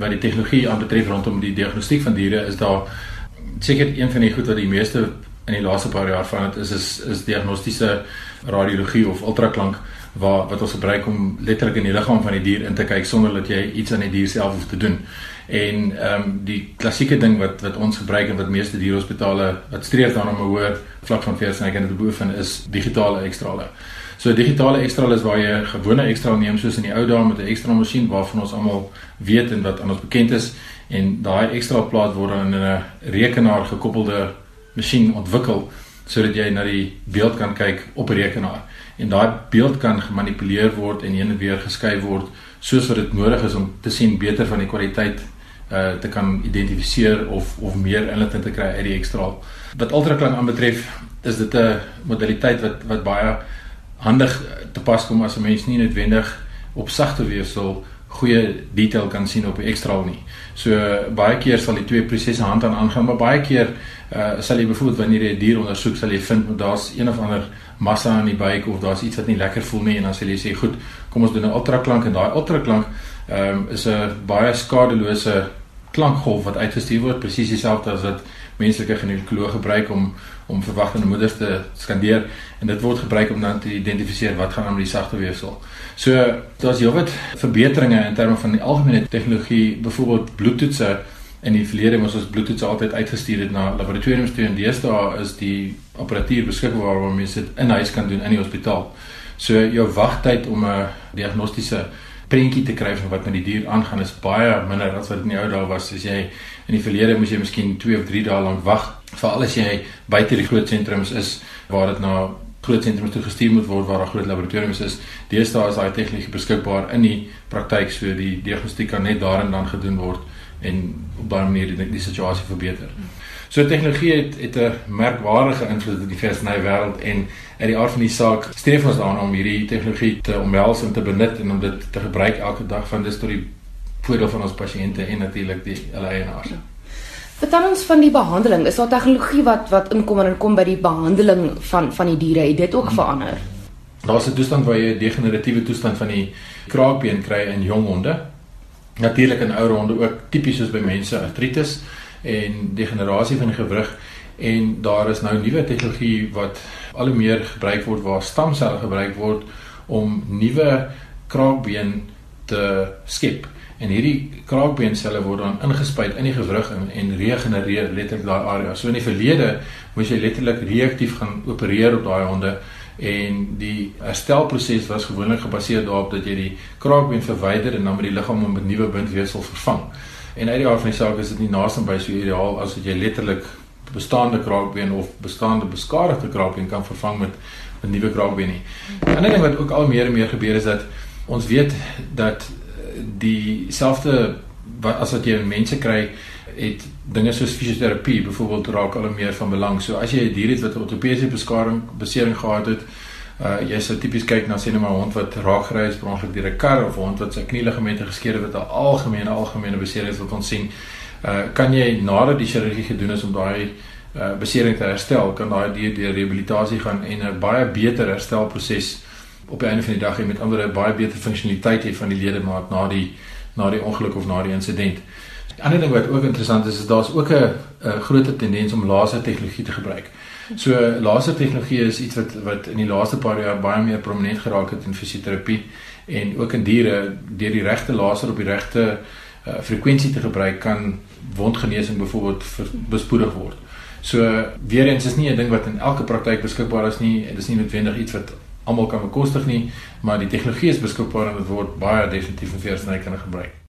wat die tegnologie aanbetref rondom die diagnostiek van diere is daar seker een van die goed wat die meeste in die laaste paar jaar van dit is is is diagnostiese radiologie of ultraklank waar wat ons gebruik om letterlik in die liggaam van die dier in te kyk sonder dat jy iets aan die dier self hoef te doen. En ehm um, die klassieke ding wat wat ons gebruik en wat meeste dierhospitale wat streef daarna om 'n hoër vlak van versnyk en dit beoefen is digitale ekstrale. So digitale ekstrale is waar jy 'n gewone ekstraal neem soos in die ou dae met 'n ekstra masjien waarvan ons almal weet en wat aan ons bekend is en daai ekstra plaat word in 'n rekenaar gekoppelde masjien ontwikkel sodat jy na die beeld kan kyk op 'n rekenaar en daai beeld kan gemanipuleer word en heen en weer geskuif word soos wat dit nodig is om te sien beter van die kwaliteit uh te kan identifiseer of of meer inligting te kry uit die ekstraal. Wat ultraklank aanbetref, is dit 'n modaliteit wat wat baie handig te pas kom as 'n mens nie noodwendig op sagte weefsel goeie detail kan sien op 'n ekstraal nie. So baie keer sal die twee prosesse hand aan aangaan, maar baie keer uh sal jy byvoorbeeld wanneer jy 'n dier ondersoek, sal jy vind daar's een of ander massa aan die buik of daar's iets wat nie lekker voel nie en dan sal jy sê goed, kom ons doen 'n ultraklank en daai ultraklank ehm um, is 'n baie skadelose klankgolf wat uitgestuur word presies dieselfde as wat menslike ginekoloog gebruik om om verwagtende moeders te skandeer en dit word gebruik om dan te identifiseer wat gaan aan met die sagte weefsel. So daar's heelwat verbeteringe in terme van die algemene tegnologie, byvoorbeeld bloedtoetse in die verlede moes ons bloedtoetse altyd uitgestuur het na laboratoriums toe en deesdae is die apparatuur beskikbaar waar mense dit in huis kan doen in die hospitaal. So jou wagtyd om 'n diagnostiese prentjie te kry van wat met die dier aangaan is baie minder as wat in die ou dae was. As jy in die verlede moes jy miskien 2 of 3 dae lank wag veral as jy buite die groot sentrums is waar dit na groot sentrums toe gestuur moet word waar daar groot laboratoriums is. Deesdae is daai tegnologie beskikbaar in die praktyk so die diagnostiek kan net daar en dan gedoen word en op daardie manier die, die situasie verbeter. So tegnologie het het 'n merkwaardige invloed op die versny wêreld en uit die aard van die saak streef ons daarna om hierdie tegnologie te omhels en te benut en om dit te gebruik elke dag van dis tot die voordeel van ons pasiënte en natuurlik die hulle eienaars. Ja. Vertel ons van die behandeling. Is daar tegnologie wat wat inkom en kom by die behandeling van van die diere? Het dit ook hmm. verander? Daar's 'n toestand waar jy 'n degeneratiewe toestand van die kraakbeen kry in jong honde natuurlik in ouer honde ook tipies soos by mense artritis en degenerasie van die gewrig en daar is nou nuwe tegnologie wat al hoe meer gebruik word waar stamselle gebruik word om nuwe kraakbeen te skep en hierdie kraakbeenselle word dan ingespuit in die gewrig en, en regenereer letterlik daai area. So in die verlede moes jy letterlik reaktief gaan opereer op daai honde en die herstelproses was gewoonlik gebaseer daarop dat jy die kraakbeen verwyder en dan met die liggaam om 'n nuwe bindweefsel vervang. En uit die aard van die saak is dit nie naaste by so ideaal as wat jy letterlik bestaande kraakbeen of bestaande beskadigde kraakbeen kan vervang met 'n nuwe kraakbeen nie. 'n Ander ding wat ook al meer en meer gebeur is dat ons weet dat dieselfde as wat jy mense kry het dinge soos fisioterapie byvoorbeeld raak al meer van belang. So as jy 'n dier het wat ortopediese beskaring besering gehad het, uh jy sou tipies kyk na sien 'n hond wat raak gery is per ongeluk deur 'n kar of 'n hond wat sy knieliggamente geskeur het wat 'n algemene algemene besering is wat ons sien. Uh kan jy nadat die chirurgie gedoen is om daai uh besering te herstel, kan daai dier deur rehabilitasie gaan en 'n baie beter herstelproses op die einde van die dag hê met ander baie beter funksionaliteit hê van die ledemaat na die na die ongeluk of na die insident. Die ander ding wat ook interessant is is daar's ook 'n groter tendens om laser tegnologie te gebruik. So laser tegnologie is iets wat wat in die laaste paar jaar baie meer prominent geraak het in fisioterapie en ook in diere deur die regte laser op die regte uh, frekwensie te gebruik kan wondgenesing byvoorbeeld bespoedig word. So weer eens is nie 'n ding wat in elke praktyk beskikbaar is nie. Dit is nie noodwendig iets wat almal kan bekostig nie, maar die tegnologie is beskikbaar en dit word baie definitief in versnykende gebruik.